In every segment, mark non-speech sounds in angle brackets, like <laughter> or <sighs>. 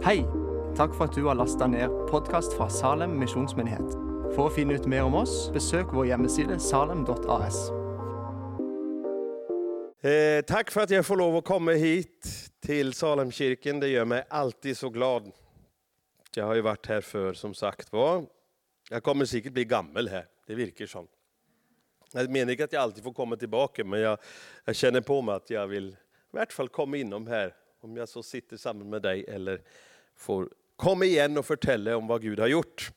Hei! Takk for at du har lasta ned podkast fra Salem misjonsmyndighet. For å finne ut mer om oss, besøk vår hjemmeside salem.as. Eh, tack för att jag får lov att komma hit till Salemkyrkan. Det gör mig alltid så glad. Jag har ju varit här för som sagt var. Jag kommer säkert bli gammal här, det verkar som. Jag menar inte att jag alltid får komma tillbaka, men jag, jag känner på mig att jag vill i vart fall komma inom här. Om jag så sitter samman med dig eller får komma igen och fortälla om vad Gud har gjort.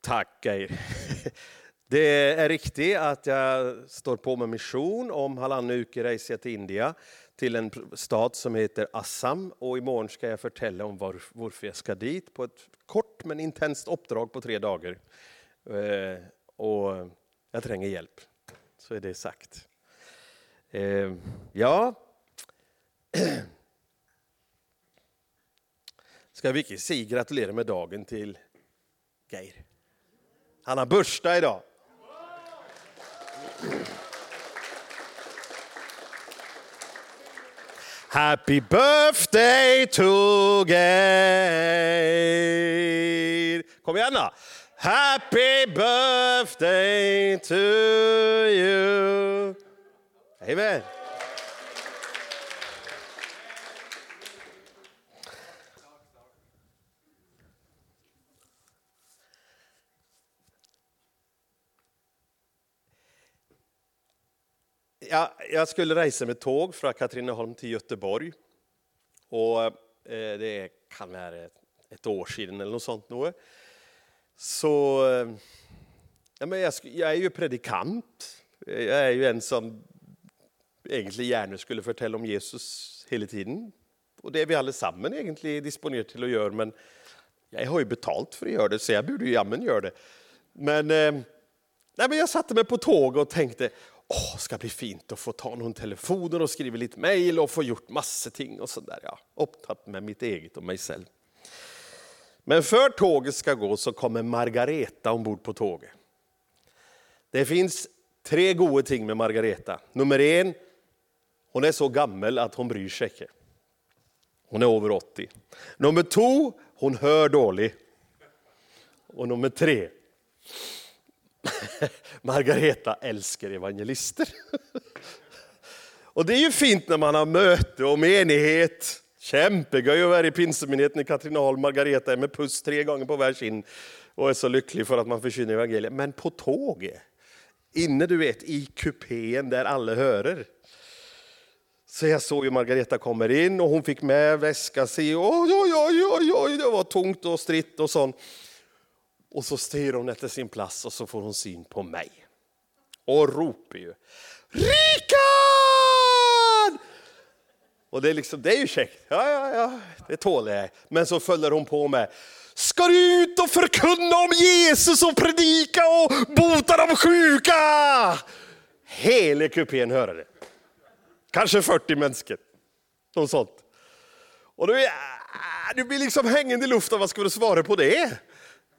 Tack Geir. <laughs> Det är riktigt att jag står på med mission. Om halvannan vecka reser jag till India, till en stad som heter Assam. Och imorgon ska jag fortälla om var, varför jag ska dit på ett kort men intensivt uppdrag på tre dagar. Eh, och jag tränger hjälp, så är det sagt. Eh, ja, <clears throat> ska vi säga gratulera med dagen till Geir. Han har bursdag idag. Happy birthday to Geir. Kom igen då. Happy birthday to you. Amen. Ja, jag skulle resa med tåg från Katrineholm till Göteborg. Och eh, det kan vara ett år sedan eller något sånt. Nu. Så, eh, ja, men jag, jag, är ju predikant. Jag är ju en som egentligen gärna skulle fortälla om Jesus hela tiden. Och det är vi allesammans egentligen disponerade till att göra, men jag har ju betalt för att göra det, så jag borde ju jammen göra det. Men, eh, nej, men jag satte mig på tåg och tänkte, åh, ska bli fint att få ta någon telefon och skriva lite mejl och få gjort massor ting och sådär. Ja, upptatt med mitt eget och mig själv. Men för tåget ska gå så kommer Margareta ombord på tåget. Det finns tre goda ting med Margareta. Nummer en, hon är så gammal att hon bryr sig inte. Hon är över 80. Nummer två, hon hör dåligt. Och nummer tre, <laughs> Margareta älskar evangelister. <laughs> Och det är ju fint när man har möte och menighet. Kämpegöj att vara i pinsemenigheten i Katrineholm. Margareta är med puss tre gånger på var kind och är så lycklig för att man förkynner evangeliet. Men på tåget, inne du vet i kupén där alla hörer. Så jag såg ju Margareta kommer in och hon fick med väska sig. Oj, oj, oj, oj, oj, det var tungt och stritt och sånt. Och så styr hon efter sin plats och så får hon syn på mig. Och ropar ju Rikard! Och det är, liksom, det är ju käckt. Ja, ja, ja, det tål jag. Men så följer hon på med Ska du ut och förkunna om Jesus och predika och bota de sjuka? Hela kupén hörde det. Kanske 40 människor. Något sånt. Och du, du blir liksom hängande i luften, vad ska du svara på det?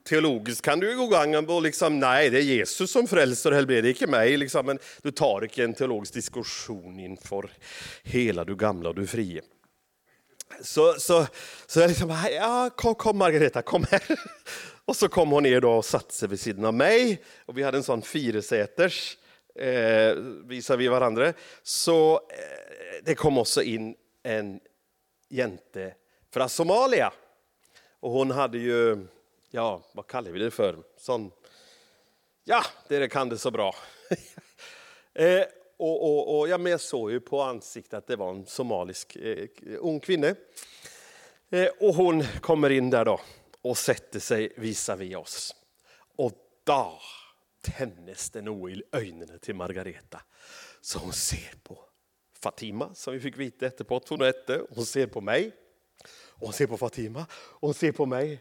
Teologiskt kan du gå gången och liksom, nej, det är Jesus som frälser, det är inte mig. Liksom, men du tar inte en teologisk diskussion inför hela du gamla och du frie. Så, så, så jag liksom, ja, kom, kom Margareta, kom här. <laughs> Och så kom hon ner då och satte sig vid sidan av mig. Och vi hade en sån fyrsäters, eh, visar vi varandra. Så eh, det kom också in en jente från Somalia. Och hon hade ju ja, vad kallar vi det för? Sån, ja, det kan det så bra. <laughs> eh, och, och, och, ja, men jag såg ju på ansiktet att det var en somalisk eh, ung kvinna. Eh, och hon kommer in där då och sätter sig visavi oss. Och då tändes det nog i ögonen till Margareta. Så hon ser på Fatima, som vi fick veta efterpå hon hette. Hon ser på mig, och hon ser på Fatima, och hon ser på mig.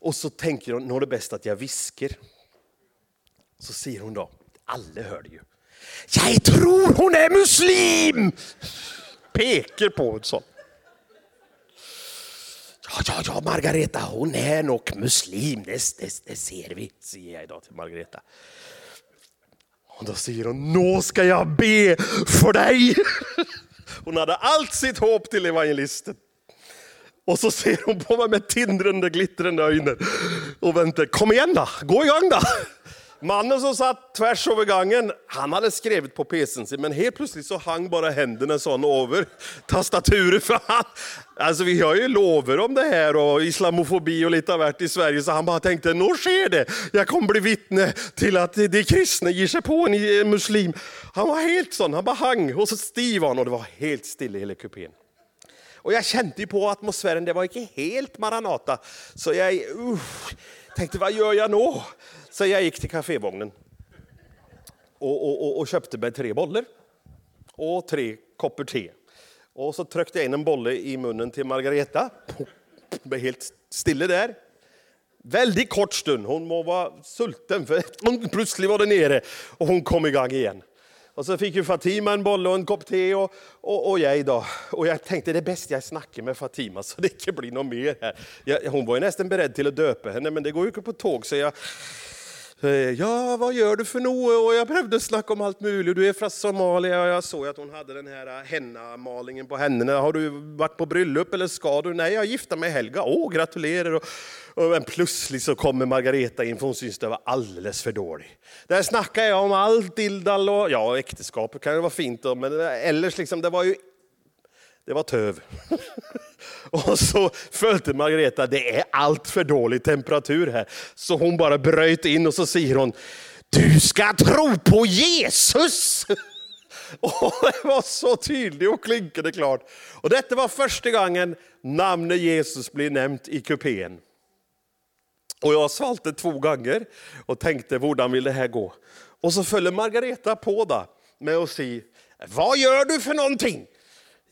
Och så tänker hon, nu är det bäst att jag viskar. Så säger hon då, alla hör det ju. Jag tror hon är muslim! Pekar på en sån. Ja, ja, ja, Margareta, hon är nog muslim, det, det, det ser vi, säger jag idag till Margareta. Och då säger hon, nu ska jag be för dig. Hon hade allt sitt hopp till evangelisten. Och så ser hon på mig med tindrande, glittrande ögon och väntar. Kom igen då, gå igång då! Mannen som satt tvärs över gången, han hade skrivit på pcn sin, men helt plötsligt så hang bara händerna sån över tastaturen. För han, alltså vi har ju lover om det här och islamofobi och lite av vart i Sverige, så han bara tänkte, nu sker det. Jag kommer bli vittne till att de kristna ger sig på en muslim. Han var helt sån, han bara hang och så stiv han och det var helt stilla i hela kupén. Och jag kände ju på atmosfären, det var inte helt Maranata. Så jag uh, tänkte, vad gör jag nu? Så jag gick till kafévagnen och, och, och, och köpte mig tre bollar och tre koppar te. Och så tryckte jag in en bolle i munnen till Margareta. Blev helt stilla där. Väldigt kort stund. Hon må vara sulten, för <laughs> plötsligt var det nere och hon kom igång igen. Och så fick ju Fatima en boll och en kopp te och, och, och jag då. Och jag tänkte det är bäst jag snackar med Fatima så det inte blir något mer här. Jag, hon var ju nästan beredd till att döpa henne men det går ju inte på tåg så jag Eh, ja, vad gör du för något? Och jag behövde snacka om allt möjligt. Du är från Somalia och jag såg att hon hade den här eh, henna-malingen på händerna. Har du varit på bröllop eller ska du? Nej, jag gifte mig i helga. Åh, gratulerar! Och, och, men plötsligt så kommer Margareta in för hon syns det var alldeles för dålig. Där snackar jag om allt dildal och ja, äktenskapet kan ju vara fint då, men eh, ellers liksom, det var ju det var töv. <laughs> och så följde Margareta, det är allt för dålig temperatur här. Så hon bara bröt in och så säger hon, du ska tro på Jesus! <laughs> och det var så tydligt och klinkade klart. Och detta var första gången namnet Jesus blir nämnt i kupén. Och jag svalte två gånger och tänkte, hur vill det här gå? Och så följer Margareta på då med att säga, vad gör du för någonting?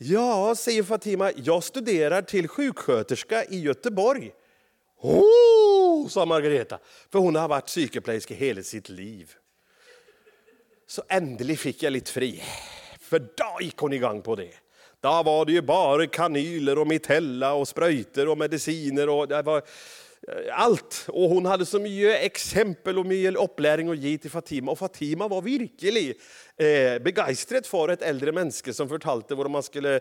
Ja, säger Fatima, jag studerar till sjuksköterska i Göteborg. Oh, sa Margareta, för hon har varit psykoplegisk hela sitt liv. Så äntligen fick jag lite fri, för då gick hon igång på det. Då var det ju bara kanyler och mitella och spröjter och mediciner. och det var Eh, allt. Och hon hade så mycket exempel och mycket upplärning att ge till Fatima. Och Fatima var verkligen eh, begeistrad för ett äldre människa som fortalte hur man skulle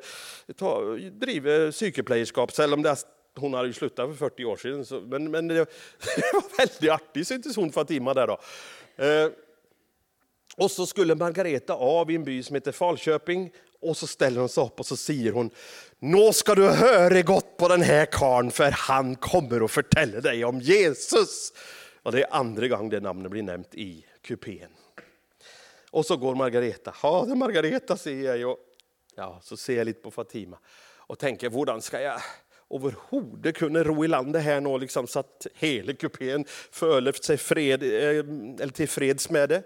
ta, driva psykeplejerskap, även om det hon hade ju slutat för 40 år sedan. Så, men, men det, <laughs> det var väldigt artigt, syntes hon Fatima där då. Eh, och så skulle Margareta av i en by som heter Falköping och så ställer hon sig upp och så säger hon, nu ska du höra gott på den här karn för han kommer att förtälla dig om Jesus. Och det är andra gången det namnet blir nämnt i kupén. Och så går Margareta, ja det är Margareta säger jag. Och, ja, så ser jag lite på Fatima och tänker, hur ska jag överhuvudtaget kunna ro i land det här nu, liksom, så att hela kupén förlöft sig fred, eh, eller till freds med det.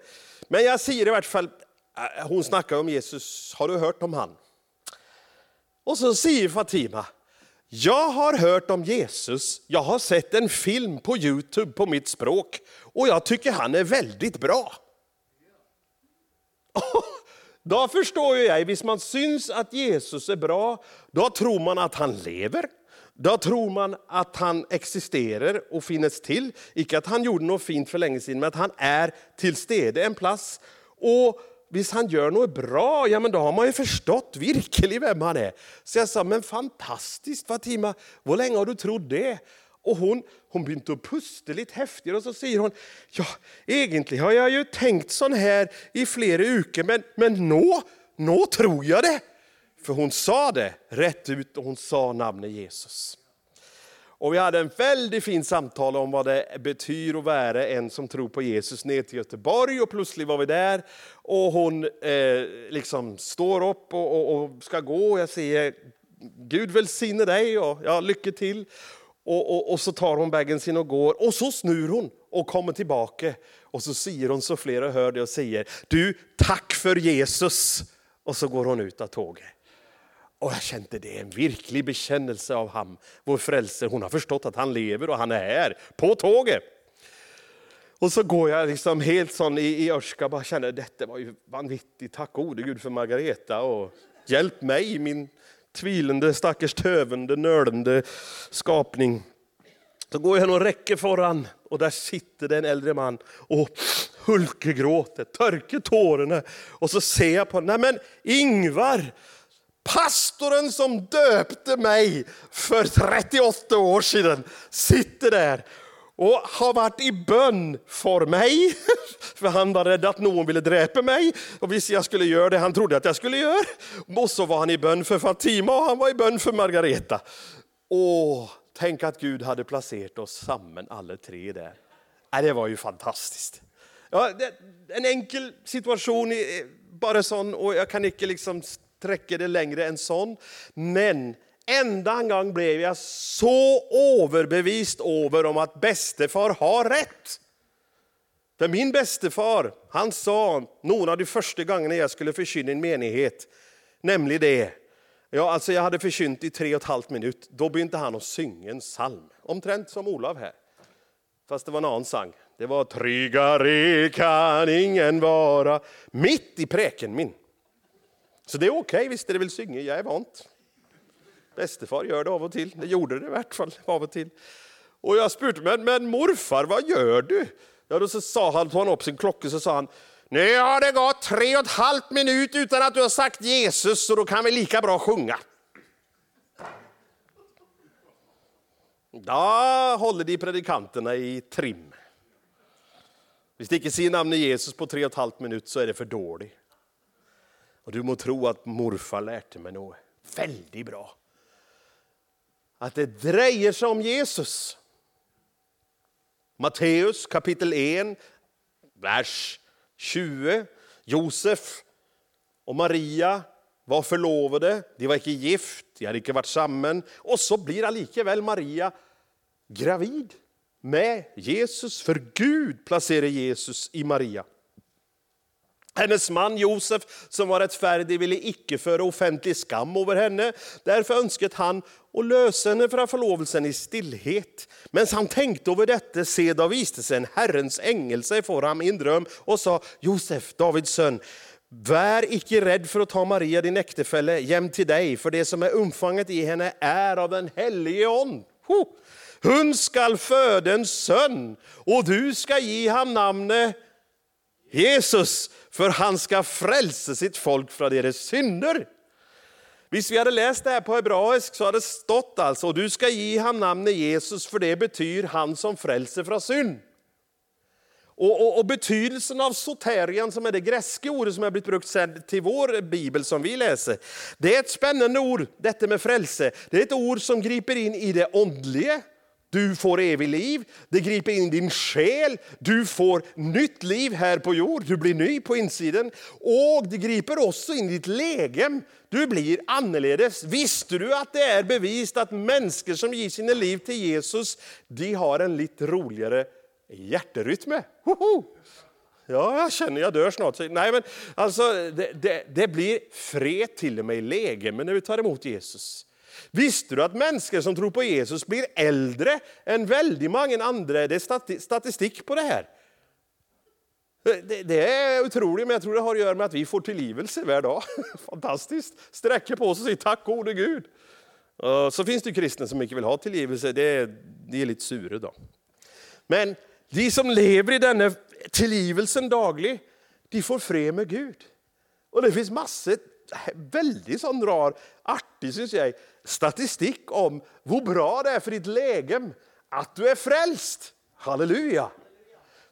Men jag säger i vart fall, Äh, hon snackar om Jesus, har du hört om han? Och så säger Fatima, jag har hört om Jesus, jag har sett en film på Youtube på mitt språk och jag tycker han är väldigt bra. <laughs> Då förstår jag, Om man syns att Jesus är bra, då tror man att han lever. Då tror man att han existerar och finns till. Icke att han gjorde något fint för länge sedan, men att han är till stede en plats. Och Visst han gör något bra, ja men då har man ju förstått virkelig vem han är. Så jag sa, men fantastiskt Fatima, hur länge har du trott det? Och hon, hon började pusta lite häftigare och så säger hon, ja egentligen har jag ju tänkt sån här i flera veckor, men, men nå, nå tror jag det. För hon sa det rätt ut och hon sa namnet Jesus. Och vi hade en väldigt fin samtal om vad det betyder att vara en som tror på Jesus ner till Göteborg och plötsligt var vi där och hon eh, liksom står upp och, och, och, ska gå och jag säger Gud välsigne dig och ja, lycka till. Och, och, och, så tar hon bagen sin och går och så snur hon och kommer tillbaka. Och så säger hon så flera hör det och säger du tack för Jesus. Och så går hon ut av tåget. Och jag kände det är en verklig bekännelse av ham, vår frälsare. Hon har förstått att han lever och han är här, på tåget. Och så går jag liksom helt sån i, i Örska bara känner detta var ju vanvittigt. Tack gode Gud för Margareta och hjälp mig, min tvilande, stackars tövande, nölande skapning. Så går jag och räcker föran och där sitter det en äldre man och hulkegråter, törker tårarna. Och så ser jag på nej men Ingvar, Pastorn som döpte mig för 38 år sedan sitter där och har varit i bön för mig. <laughs> För han var rädd att någon ville dräpa mig. Och visst jag skulle göra det han trodde att jag skulle göra. Och så var han i bön för Fatima och han var i bön för Margareta. Åh, tänk att Gud hade placerat oss samman alla tre där. det var ju fantastiskt. Ja, en enkel situation, bara sån, och jag kan inte liksom sträcka det längre än sån. Men enda en gång blev jag så överbevist över om att bästefar har rätt. För min bästefar, han sa någon av de första gångerna jag skulle förkynna en menighet, nämligen det. Ja, alltså jag hade förkynt i tre och ett halvt minut, då började han att sjunga en psalm. Omtrent som Olav här. Fast det var en annan sång. Det var tryggare kan ingen vara. Mitt i präken min. Så det är okej, okay, visst är det vill synge, jag är vant. Bästefar gör det av och till, det gjorde det i vart fall av och till. Och jag spurte, men, men morfar vad gör du? Ja, då så sa han, tog han upp sin klocka och sa han, nu har det gått tre och ett halvt minut utan att du har sagt Jesus, så då kan vi lika bra sjunga. Då håller de predikanterna i trim. Hvis de inte säger namnet Jesus på tre och ett halvt minut så är det för dåligt. Och du må tro att morfar lärde mig något väldigt bra. Att det drejer sig om Jesus. Matteus kapitel 1, vers 20. Josef och Maria var förlovade, de var inte gift, de hade inte varit samman. Och så blir allikevel Maria gravid med Jesus, för Gud placerar Jesus i Maria. Hennes man Josef, som var rättfärdig, ville icke föra offentlig skam över henne. Därför önskade han att lösa henne från förlovelsen i stillhet. Men han tänkte över detta, se då viste sig en Herrens ängel sig för honom i en dröm och sa, Josef, Davids son, Vär icke rädd för att ta Maria, din äktefälle, jäm till dig, för det som är umfanget i henne är av den helige Ande. Hon skall föda en son, och du ska ge honom namnet Jesus, för han ska frälsa sitt folk från deras synder. Visst vi hade läst det här på hebraisk så hade det stått alltså, och du ska ge honom namnet Jesus, för det betyder han som frälser från synd. Och, och, och, betydelsen av soterian, som är det grekiska ordet som har blivit brukt till vår bibel som vi läser, det är ett spännande ord, detta med frälse. Det är ett ord som griper in i det åndliga, du får evig liv, det griper in din själ, du får nytt liv här på jord, du blir ny på insidan. Och det griper också in i ditt legem, du blir annorledes. Visste du att det är bevisat att människor som ger sina liv till Jesus, de har en lite roligare hjärterytm? Ja, jag känner jag dör snart. Nej, men alltså, det, det, det blir fred till och med i legemen när vi tar emot Jesus. Visste du att människor som tror på Jesus blir äldre än väldigt många andra? Det är statistik på det här. Det, det är otroligt, men jag tror det har att göra med att vi får tillgivelse varje dag. <laughs> Fantastiskt! Sträcker på oss och säger tack gode Gud. Eh, så finns det kristna som inte vill ha tillgivelse, det är, de är lite sura då. Men de som lever i denna tillgivelsen daglig, de får fred med Gud. Och det finns massor väldigt sån rar, artig syns jag, statistik om hur bra det är för ditt lägem att du är frälst. Halleluja!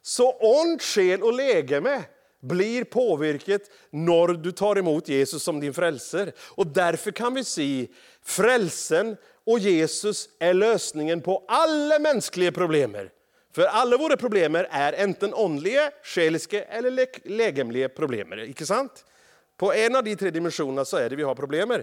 Så ond själ och lägeme blir påverkat när du tar emot Jesus som din frälsare. Och därför kan vi se frälsen och Jesus är lösningen på alla mänskliga problem. För alla våra problem är antingen åndliga, själiska eller lägemliga problem. Inte sant? På en av de tre dimensionerna så är det vi har problem.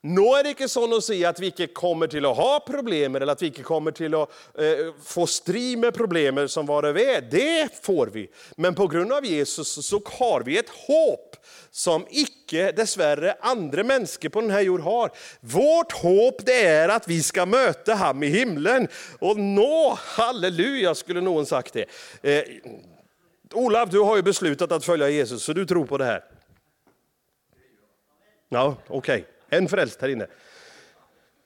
Nå är det inte så att säga att vi inte kommer till att ha problem eller att vi inte kommer till att eh, få strid med problem som var vi är. Det får vi. Men på grund av Jesus så har vi ett hopp som icke dessvärre andra människor på den här jorden har. Vårt hopp det är att vi ska möta ham i himlen. Och nå, halleluja skulle någon sagt det. Eh, Olav, du har ju beslutat att följa Jesus så du tror på det här. Ja, okej. Okay. En frälst här inne.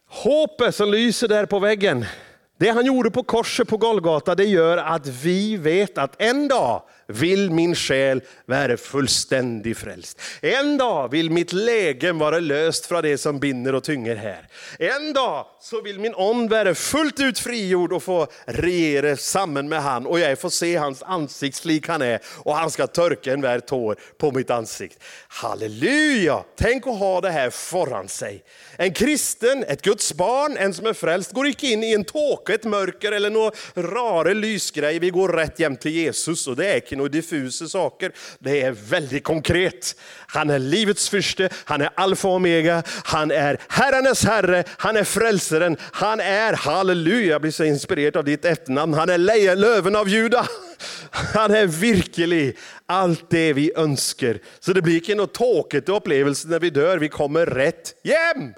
Hoppet som lyser där på väggen, det han gjorde på korset på Golgata, det gör att vi vet att en dag vill min själ vara fullständig frälst. En dag vill mitt lägen vara löst från det som binder och tynger här. En dag så vill min ond vara fullt ut frigjord och få regera samman med han och jag får se hans ansiktslik han är och han ska törka en vär tår på mitt ansikte. Halleluja! Tänk att ha det här föran sig. En kristen, ett Guds barn, en som är frälst, går inte in i en tåke, ett mörker eller några rara lysgrej. Vi går rätt jämt till Jesus och det är inte några diffusa saker. Det är väldigt konkret. Han är livets fyrste, han är alfa och omega, han är herrarnas herre, han är frälsaren, han är, halleluja, jag blir så inspirerad av ditt efternamn, han är löven av Juda. <laughs> Han är virkelig allt det vi önskar. Så det blir inte något tråkigt upplevelse när vi dör, vi kommer rätt hem.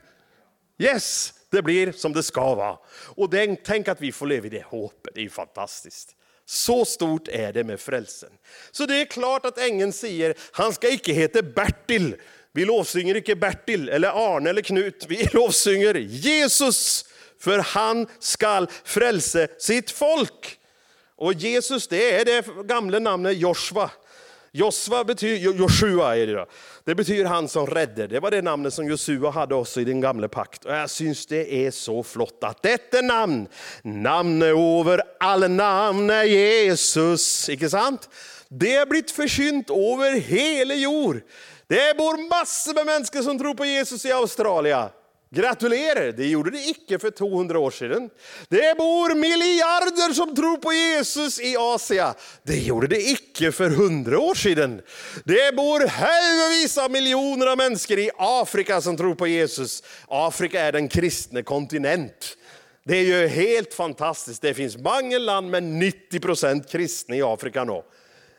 Yes, det blir som det ska vara. Och tänk att vi får leva i det hoppet, det är fantastiskt. Så stort är det med frälsen. Så det är klart att ängeln säger, han ska icke heta Bertil. Vi lovsynger icke Bertil, eller Arne eller Knut. Vi <laughs> lovsynger Jesus, för han skall frälse sitt folk. Och Jesus det är det gamla namnet Joshua. Josva betyder, Joshua är det då. Det betyder han som räddar. Det var det namnet som Josua hade också i den gamla pakt. Och jag syns det är så flott att detta namn, namnet över alla namn är Jesus. Inte sant? Det har blivit försynt över hela jord. Det bor massor med människor som tror på Jesus i Australien. Gratulerar, det gjorde det icke för 200 år sedan. Det bor miljarder som tror på Jesus i Asien. Det gjorde det icke för 100 år sedan. Det bor helvevis av miljoner av människor i Afrika som tror på Jesus. Afrika är den kristna kontinent. Det är ju helt fantastiskt. Det finns många land med 90 procent kristna i Afrika nu.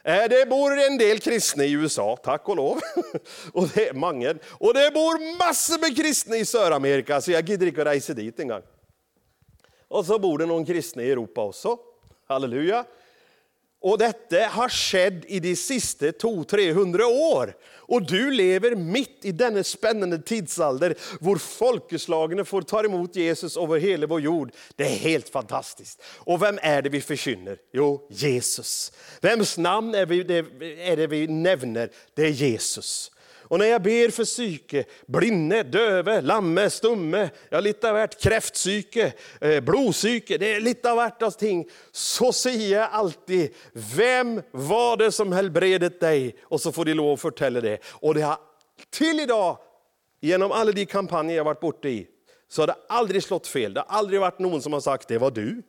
Eh, det bor en del kristna i USA, tack och lov. <laughs> Och det är många. Och det bor massor med kristna i Sydamerika, så jag gidder inte resa dit en gång. Och så bor det någon kristna i Europa också. Halleluja. Och detta har skett i de sista 200-300 år. Och du lever mitt i denna spännande tidsalder, hvor folkeslagene får ta emot Jesus över hela vår jord. Det är helt fantastiskt. Och vem är det vi förkynner? Jo, Jesus. Vems namn är, vi, det, är det vi nämner? Det är Jesus. Och när jag ber för psyke, blinde, döve, lamme, stumme, ja, lite av hvert, kräftpsyke, eh, det är lite av vart allting. ting, så säger jag alltid, vem var det som helbredet dig? Och så får de lov att förtälla det. Och det har till idag, genom alla de kampanjer jag varit borta i, så har det aldrig slått fel. Det har aldrig varit någon som har sagt, det var du.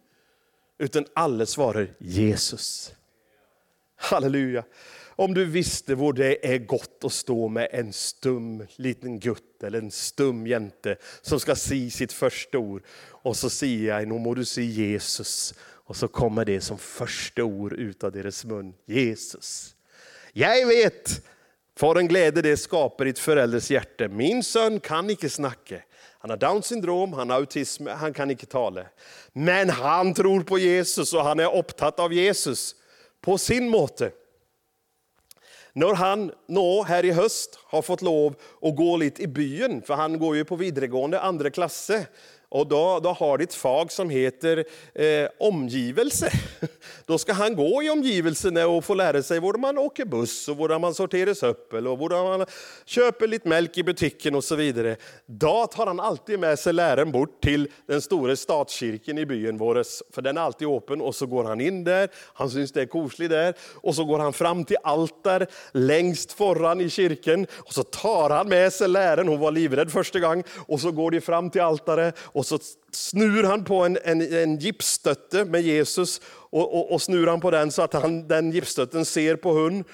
Utan alla svarar Jesus. Halleluja. Om du visste vad det är gott att stå med en stum liten gutt eller en stum jente som ska si sitt första ord. Och så säger jag, nu må du se Jesus. Och så kommer det som första ord ut av deras mun, Jesus. Jag vet för en glädje det skapar i ett förälders hjärta. Min son kan inte snacka. Han har Downs syndrom, han har autism, han kan inte tala. Men han tror på Jesus och han är upptatt av Jesus på sin måte. När han nå här i höst har fått lov att gå lite i byn, för han går ju på videregående andra klasse, och då, då har de ett fag som heter eh, omgivelse. <laughs> Då ska han gå i omgivelsen och få lära sig hur man åker buss, och hur man sorterar söppel och hur man köper lite mjölk i butiken och så vidare. Då tar han alltid med sig läraren bort till den stora statskyrkan i byn, våres, för den är alltid öppen. Och så går han in där, han syns det är kosligt där. Och så går han fram till altar längst föran i kyrkan. Och så tar han med sig läraren, hon var livrädd första gången. Och så går de fram till altaret och så snur han på en, en, en gipsstötte med Jesus och, och, och snur han på den så att han, den gipsstötten ser på hund.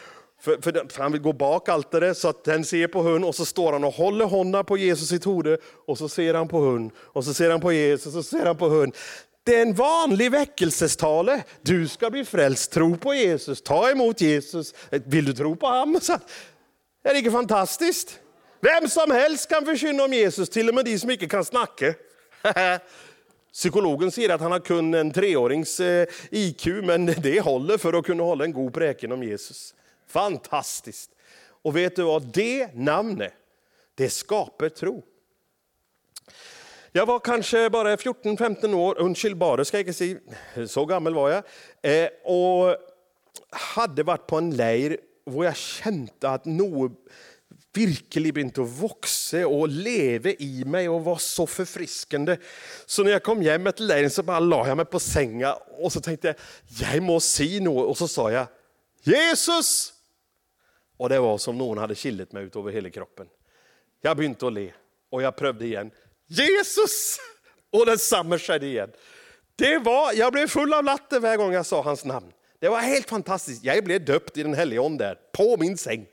För, för, för, han vill gå bak altaret så att den ser på hund och så står han och håller handen på Jesus sitt hode och så ser han på hund och så ser han på Jesus och så ser han på hund. Det är en vanlig väckelsestale. Du ska bli frälst, tro på Jesus, ta emot Jesus. Vill du tro på honom? <laughs> Är det inte fantastiskt? Vem som helst kan förkynna om Jesus, till och med de som inte kan snacka. <laughs> Psykologen säger att han har kun en treårings eh, IQ, men <laughs> det håller för att kunna hålla en god präken om Jesus. Fantastiskt! Och vet du vad? Det namnet, det skapar tro. Jag var kanske bara 14-15 år, undskyld bara, ska jag inte säga, så gammal var jag. Eh, och hade varit på en leir där jag kände att något virkelig begynte å vokse og leve i meg og var så forfriskende. Så når jeg kom hjem etter leiren, så bare la jeg meg på senga og så tenkte jeg jeg må si noe. Og så sa jeg 'Jesus!' Og det var som noen hadde killet meg utover hele kroppen. Jeg begynte å le, og jeg prøvde igjen. 'Jesus!' Og det samme skjedde igjen. Det var, jeg ble full av latter hver gang jeg sa hans navn. Det var helt fantastisk. Jeg ble døpt i Den hellige ånd der, på min seng.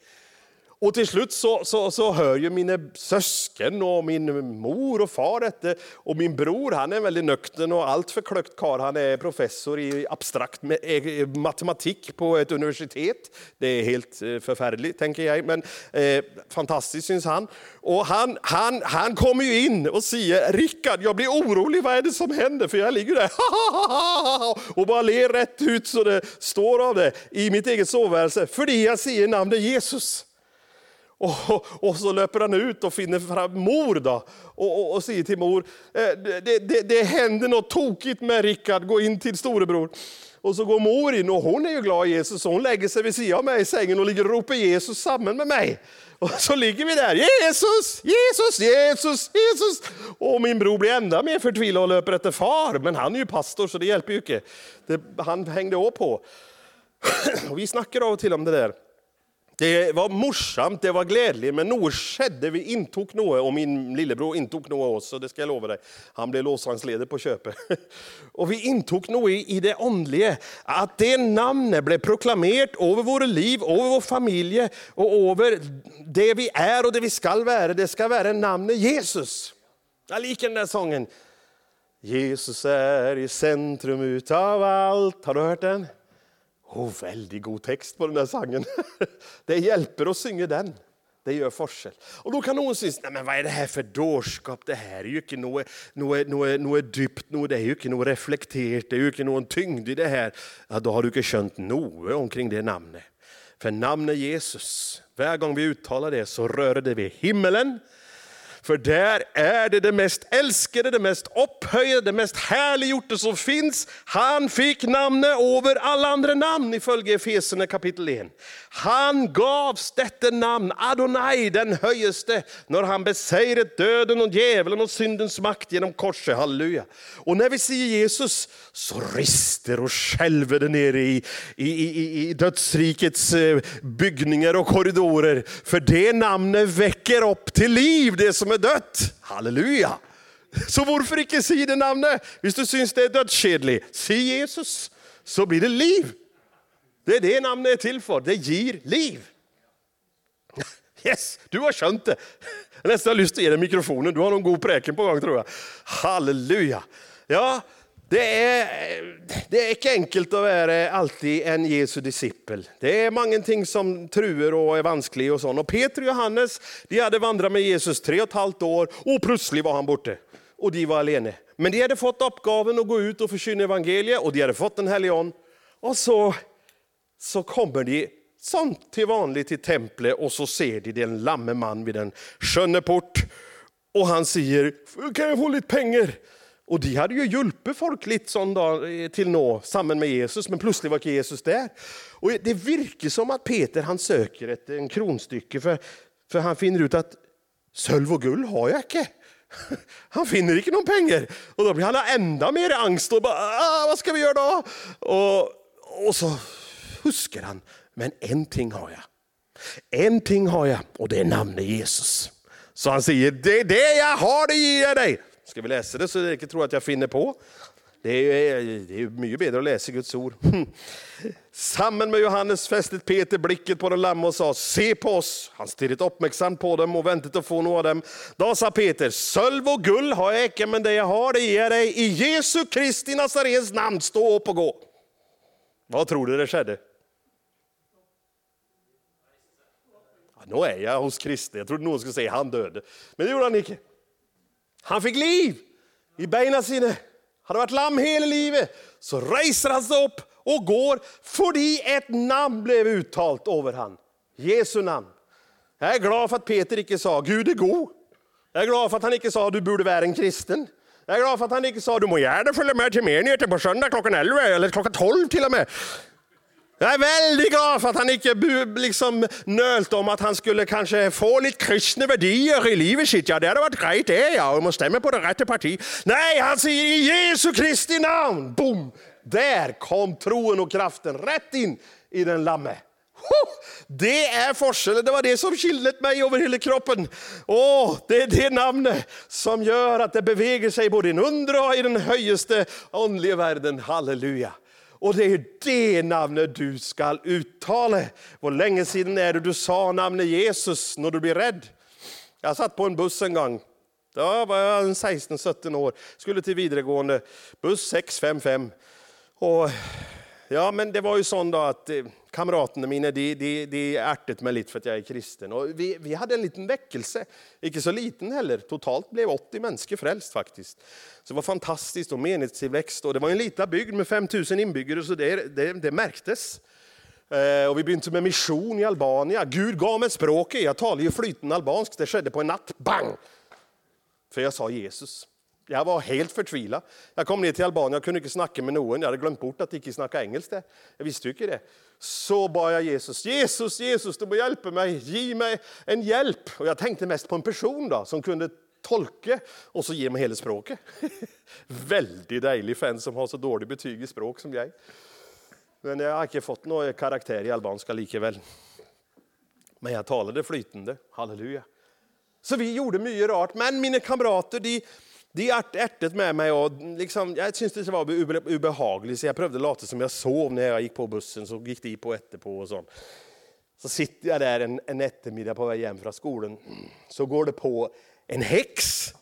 Och till slut så, så, så hör ju mina sösken och min mor och far detta. Och min bror han är väldigt nöktern och allt för klökt karl. Han är professor i abstrakt e- e- matematik på ett universitet. Det är helt eh, förfärligt, tänker jag, men eh, fantastiskt syns han. Och han, han, han, kommer ju in och säger, Rickard, jag blir orolig, vad är det som händer? För jag ligger där <laughs> och bara ler rätt ut så det står av det i mitt eget soveværelse för jag säger namnet Jesus. Och, och, så löper han ut och finner fram mor då, och, och, och säger till mor, eh, det, det, det händer något tokigt med Rickard, gå in till storebror. Och så går mor in och hon är ju glad i Jesus, så hon lägger sig vid sidan av mig i sängen och ligger och ropar Jesus samman med mig. Och så ligger vi där, Jesus, Jesus, Jesus, Jesus. Och min bror blir ända mer förtvivlad och löper efter far, men han är ju pastor så det hjälper ju inte. Det, han hängde på. <clears throat> Och vi snackar av och till om det där. Det var morsamt, det var gledelig, men något skedde. Vi intog något, och min lillebror intog något oss. det ska jag lova dig. Han blev låsangsleder på köpet. <laughs> Och vi intog något i det andliga, att det namnet blev proklamerat över våra liv, över vår familj och över det vi är och det vi skal vara. Det ska vara namnet Jesus. Jag liker den där sången. Jesus är i centrum utav allt. Har du hört den? Oh, väldigt god text på den där sangen. <laughs> Det hjälper att synge den. Det gör forskel. Och då kan någon synes nej men vad är det här för dårskap. Det här är ju inte något, något, något, något dypt, något, det är ju inte något reflekterat, det är ju inte någon tyngd i det här. Ja, då har du inte känt något omkring det namnet. För namnet Jesus, varje gång vi uttalar det, så rör det vid himmelen, för där är det det mest älskade, det mest opphøyede, det mest herliggjorte som finns. Han fick namnet över alla andra namn ifølge Efesierna kapitel 1. Han gavs detta namn, Adonai, den höjeste, när han beseiret döden och djävulen och syndens makt genom korset. Halleluja. Och när vi säger Jesus, så rister och skälver det nere i, i, i, i dödsrikets eh, byggningar och korridorer. för det namnet väcker upp till liv det som som är dött. Halleluja! Så varför icke si det namnet? Hvis du syns det är dödskedligt, si Jesus, så blir det liv. Det är det namnet är till för. Det ger liv. Yes, du har skönt det. Jag nästan har lust att ge dig mikrofonen. Du har någon god präken på gång. tror jag. Halleluja. Ja, det er, det er, ikke enkelt å være alltid en Jesu disippel. Det er mange ting som truer og er vanskelig. Og sånn. Og Peter og Johannes de hadde vandret med Jesus tre og et halvt år, og plutselig var han borte. Og de var alene. Men de hadde fått oppgaven å gå ut og forkynne evangeliet, og de hadde fått Den hellige ånd. Og så, så kommer de som til vanlig til tempelet, og så ser de den lamme mann ved den skjønne port. Og han sier, 'Kan jeg få litt penger?' Och de hade ju hjulpet folk lite sånn da, eh, til nå, sammen med Jesus, men plutselig var ikke Jesus der. Og Det virker som at Peter han søker etter en kronstykke, for, for han finner ut at sølv og gull har jeg ikke. <laughs> Han finner ikke noen penger. Og Da blir han enda mer angst. og bare, Hva ah, skal vi gjøre da? Og, og så husker han men én ting har jeg. Én ting har jeg, og det er navnet Jesus. Så han sier, 'Det er det jeg har, det gir jeg deg'. Ska vi läsa det, så det inte tror att jag finner på? Det er, det är mycket bättre att läsa Guds ord. <laughs> Sammen med Johannes fäste Peter blicken på den lamme och sa, se på oss. Han stirret uppmärksamt på dem och väntade att få noe av dem. Då sa Peter, sölv och gull har jag icke, men det jag har, det ger jag dig. I Jesu Kristi Nazarens namn, stå upp och gå. Vad tror du det skedde? Ja, nu är jag hos Kristi. Jag trodde någon skulle säga han döde. men det gjorde han icke. Han fick liv i beina sine. Hadde varit lam hela livet. Så reser han sig upp och går fordi ett namn blev uttalt över han. Jesu namn. Jag är glad för att Peter inte sa 'Gud är god'. Jag är glad för att han inte sa 'du borde vara en kristen'. Jag är glad för att han inte sa 'du må gärna följa med till menigheter på söndag klockan 11 eller klockan 12 till och med'. Jag är väldigt glad för att han inte liksom nölt om att han skulle kanske få lite kristna värderingar i livet sitt. Ja, det hade varit grejt det, ja, om man stämmer på det rätta parti. Nej, han säger i Jesu Kristi namn. Boom! Där kom troen och kraften rätt in i den lamme. Det är forskellen, det var det som killet mig över hela kroppen. Åh, det är det namnet som gör att det beväger sig både i den undre och i den högsta andliga världen. Halleluja. Och det är det namnet du ska uttala. Hur länge sedan är det du sa namnet Jesus när du blir rädd? Jag satt på en buss en gång. Då var jag 16-17 år. Skulle till vidaregående. Buss 655. Och ja, men det var ju sånt då att eh, kamraterna mina, de, de, de ärtet mig lite för att jag är kristen. Och vi, vi hade en liten väckelse, inte så liten heller. Totalt blev 80 människor frälst faktiskt. Så det var fantastiskt och menighetstillväxt. Och det var en liten bygd med 5000 inbyggare så det, det, det märktes. Eh, och vi började med mission i Albanien. Gud gav mig språket, jag talar ju flytande albansk. Det skedde på en natt, bang! För jag sa Jesus. Jag var helt förtvivlad. Jag kom ner till Albanien, jag kunde inte snacka med någon. Jag hade glömt bort att inte snacka engelska. Jag visste ju inte det. Så bad jag Jesus, Jesus, Jesus, du må hjälpa mig, ge mig en hjälp. Och jag tänkte mest på en person då, som kunde tolka och så ge mig hela språket. <laughs> Väldigt dejlig en som har så dåligt betyg i språk som jag. Men jag har inte fått någon karaktär i albanska likaväl. Men jag talade flytande, halleluja. Så vi gjorde mycket rart, men mina kamrater de det är ärtet med mig och liksom, jag syntes det var obehagligt så jag prövade låta som jag sov när jag gick på bussen, så gick de på efterpå och sånt. Så sitter jag där en, en eftermiddag på väg hem från skolan, så går det på en häx.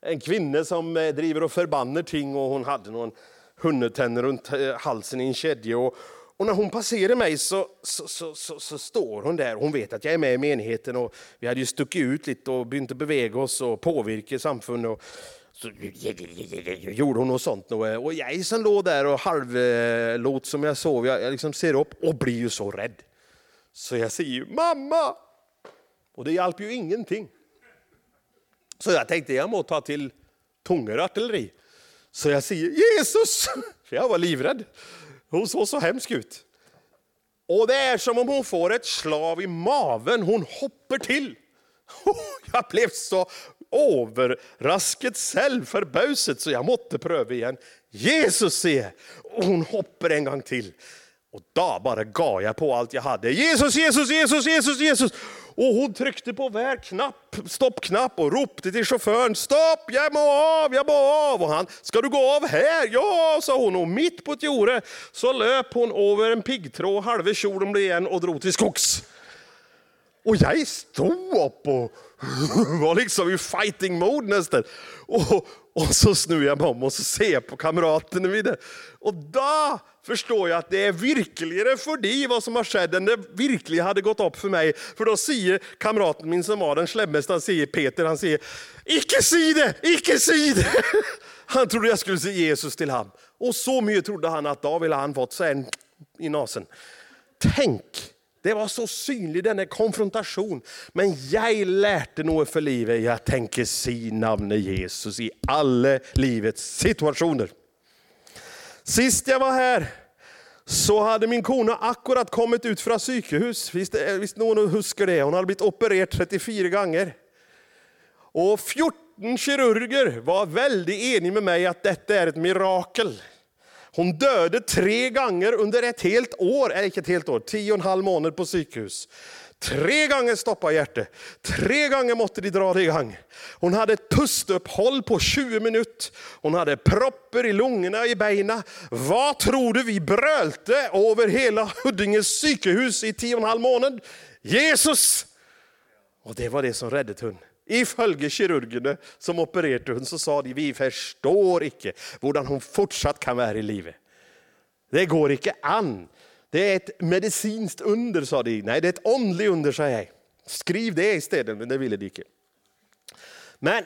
En kvinna som eh, driver och förbannar ting och hon hade någon hundetänder runt eh, halsen i en kedja. Och, och när hon passerar mig så, så, så, så, så står hon där. Hon vet att jag är med i menigheten och vi hade ju stuckit ut lite och börjat bevega oss och påverka samfundet. Och så gjorde hon något sånt. Och eh, jag som låg där och halvlåt som jag sov, jag liksom ser upp och blir ju så rädd. Så jag säger ju mamma! Och det hjälper ju ingenting. Så jag tänkte jag må ta till tungerartilleri. Så jag säger Jesus! <laughs> För jag var livrädd. Hon såg så hemsk ut. Och det är som om hon får ett slag i maven. Hon hoppar till. <laughs> Jag blev så överrasket själv förbauset så jag måtte pröva igen. Jesus se! Och hon hoppar en gång till. Och då bara gav jag på allt jag hade. Jesus, Jesus, Jesus, Jesus, Jesus! Och hon tryckte på hver knapp, stoppknapp och ropte till chauffören. Stopp, jag må av, jag må av! Och han, ska du gå av här? Ja, sa hon. Och mitt på ett jorde så löp hon över en piggtråd, halva kjolen blev igen och drog till skogs. Och jag stod upp och <laughs> var liksom i fighting mode nästan. Och, och så snur jag mig om och så ser jag på kamraterna. Och då förstår jag att det är virkligare för dig vad som har skett än det verkligen hade gått upp för mig. För då säger kamraten min som var den slemmaste, han säger Peter, han säger Icke si det, icke si det! <laughs> Han trodde jag skulle se Jesus till ham. Och så mycket trodde han att då ville han fått sig en i nasen. Tänk det var så synlig denna konfrontation. Men jag lärde något för livet. Jag tänker se namnet Jesus i alla livets situationer. Sist jag var här så hade min kona akkurat kommit ut från psykhus. Visst, visst någon huskar det? Hon hade blivit opererad 34 gånger. Och 14 kirurger var väldigt eniga med mig att detta är ett mirakel. Hon döde tre gånger under ett helt år, eller inte ett helt år, tio och en halv månad på psykhus. Tre gånger stoppade hjärtat, tre gånger måste de dra det igång. Hon hade ett pustuppehåll på 20 minuter, hon hade proppar i lungorna och i benen. Vad tror du vi brölte över hela Huddinges psykehus i tio och en halv månad? Jesus! Och det var det som räddade henne. Ifølge kirurgene som opererte henne, så sa de vi forstår ikke hvordan hon fortsatt kan være i live. Det går ikke an. Det är ett medicinskt under, sa de. Nej, det er ett åndelig under, sa jag. Skriv det istället, men det ville de ikke. Men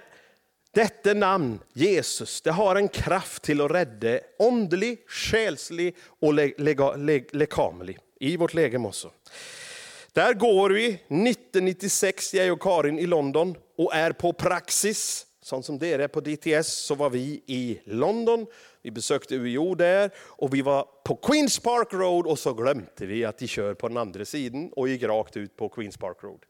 detta namn, Jesus, det har en kraft till att rädda åndlig, själslig och lekamlig i vårt läge også. Där går vi 1996, jag och Karin, i London och är på praxis Sånt som det är på DTS så var vi i London, vi besökte UiO där och vi var på Queens Park Road och så glömde vi att de kör på den andra sidan och gick rakt ut på Queens Park Road.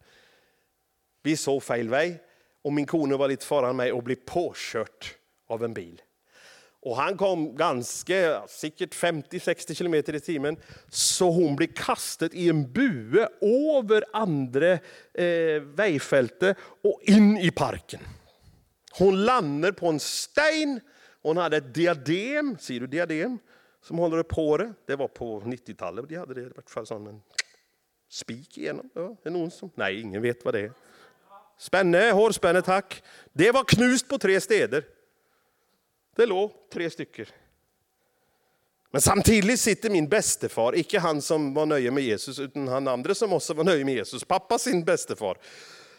Vi såg fel väg och min kone var lite föran mig och blev påkört av en bil. Och han kom ganska, säkert 50-60 kilometer i timmen, så hon blev kastad i en bue över andra eh, vägfältet och in i parken. Hon landar på en sten, hon hade ett diadem, ser du diadem? Som håller upp håret. Det var på 90-talet de hade det, i vart fall sån en spik igenom. Ja, är någon som? Nej, ingen vet vad det är. Spänne, hårspänne tack. Det var knust på tre städer. Det låg tre stycken. Men samtidigt sitter min bästefar, icke han som var nöjd med Jesus, utan han andra som också var nöjd med Jesus, pappa sin bästefar,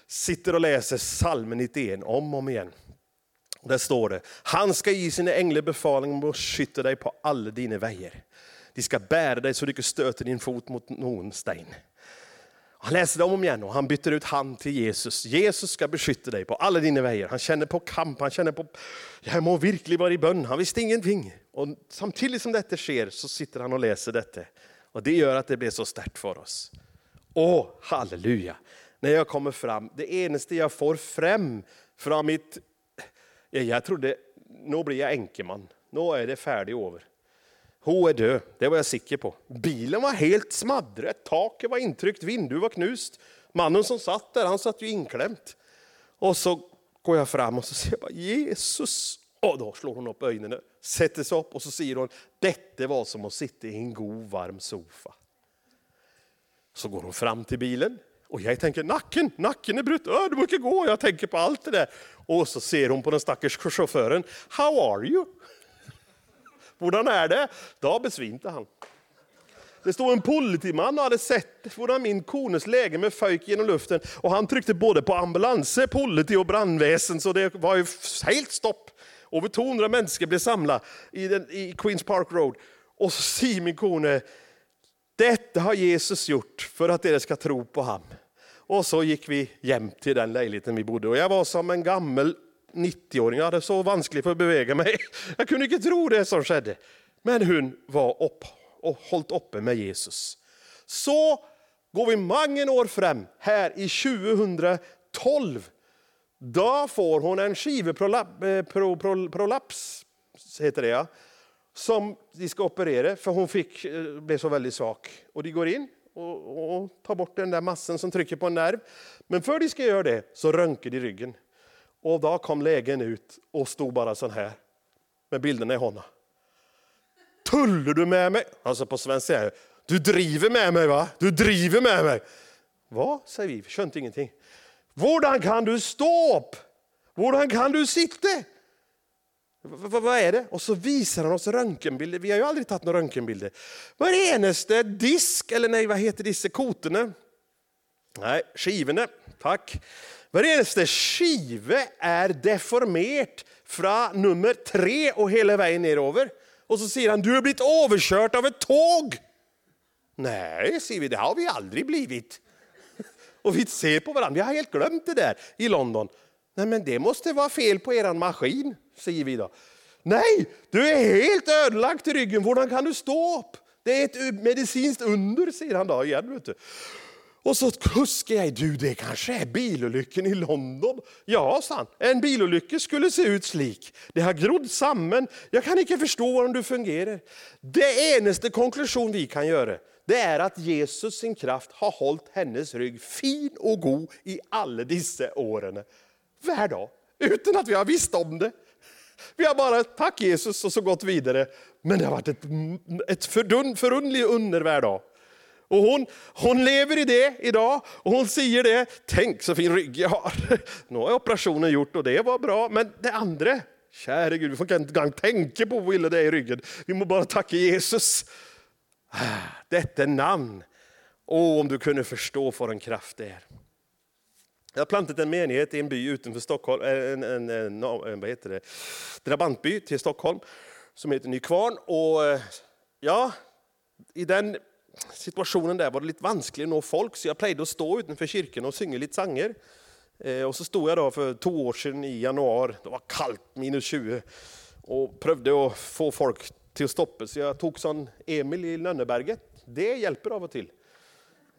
sitter och läser psalmen 91 om och om igen. Där står det, han ska ge sina änglar befallning om att skytta dig på alla dina vägar. De ska bära dig så du inte stöter din fot mot någon sten. Han läser det om igen och han byter ut han till Jesus. Jesus ska beskytta dig på alla dina vägar. Han känner på kamp, han känner på, jag må verkligen vara i bön. Han visste ingenting. Och samtidigt som detta sker så sitter han och läser detta. Och det gör att det blir så starkt för oss. Åh, halleluja! När jag kommer fram, det enaste jag får fram från mitt... Jag trodde, nu blir jag enkeman. Nu är det färdigt över. Hon är död, det var jag säker på. Bilen var helt smaddret, taket var intryckt, vinduet var knust. Mannen som satt där, han satt ju inklämt. Och så går jag fram och så säger jag bara, Jesus. Och då slår hon upp ögonen, sätter sig upp och så säger hon, detta var som att sitta i en god varm soffa. Så går hon fram till bilen och jag tänker, nacken, nacken är bruten, äh, du brukar gå. Jag tänker på allt det där. Och så ser hon på den stackars chauffören, how are you? Hur är det? Då besvimte han. Det stod en politiman och hade sett hur min kones läge med föjk genom luften och han tryckte både på ambulans, politi och brandväsen så det var ju helt stopp. Över 200 människor blev samlade i, den, i Queens Park Road. Och så säger min kone, detta har Jesus gjort för att er ska tro på honom. Och så gick vi hem till den lägenheten vi bodde och jag var som en gammal 90-åring. Jag hade så vanskligt för att bevega mig. <laughs> Jag kunde inte tro det som skedde. Men hon var upp och hållit uppe med Jesus. Så går vi många år fram, här i 2012. Då får hon en skiveprolaps, eh, heter det ja, som de ska operera för hon fick, eh, blev så väldigt svag. Och de går in och, och tar bort den där massan som trycker på en nerv. Men för de ska göra det så röntgar de ryggen. Och då kom lägen ut och stod bara så här med bilderna i honom. Tullar du med mig? Alltså på svenska säger du driver med mig va? Du driver med mig. Vad? säger vi, skönt ingenting. Hur kan du stå upp? Hur kan du sitta? Vad är det? Och så visar han oss röntgenbilder. Vi har ju aldrig tagit några röntgenbilder. Vad är det enaste disk, eller nej vad heter disse kotorna? Nej, skivorna, tack. Varenda skive är deformerat från nummer tre och hela vägen nerover. Och så säger han, du har blivit överkört av ett tåg. Nej, säger vi, det har vi aldrig blivit. <laughs> Och vi ser på varandra, vi har helt glömt det där i London. Nej, men det måste vara fel på er maskin, säger vi då. Nej, du är helt ödelagd i ryggen, hur kan du stå upp? Det är ett medicinskt under, säger han då igen. Vet du. Och så kuskar jag, du det kanske är bilolyckan i London. Ja, sant. En bilolycka skulle se ut slik. Det har grodd samman. Jag kan inte förstå hur du fungerar. Det enaste konklusion vi kan göra, det är att Jesus sin kraft har hållit hennes rygg fin och god i alla dessa åren. Varje dag, utan att vi har visst om det. Vi har bara, tack Jesus, och så gått vidare. Men det har varit ett, ett förunderligt under varje dag. Och hon, hon lever i det idag och hon säger det. Tänk så fin rygg jag har. <laughs> Nu har operationen gjort och det var bra. Men det andra, käre Gud, vi får inte ens tänka på hur illa det är i ryggen. Vi må bara tacka Jesus. <sighs> Detta namn. Åh, om du kunde förstå för en kraft det är. Jag har plantat en menighet i en by utanför Stockholm, eh, en, en, en, en vad heter det? drabantby till Stockholm som heter Nykvarn. Och eh, ja, i den situationen där var det lite vanskligt att nå folk så jag plejde att stå utanför kyrkan och synge lite sånger. Eh, och så stod jag då för två år sedan i januari, det var kallt, minus 20, och prövde att få folk till att stoppa. Så jag tog sån Emil i Lönneberget. Det hjälper av och till.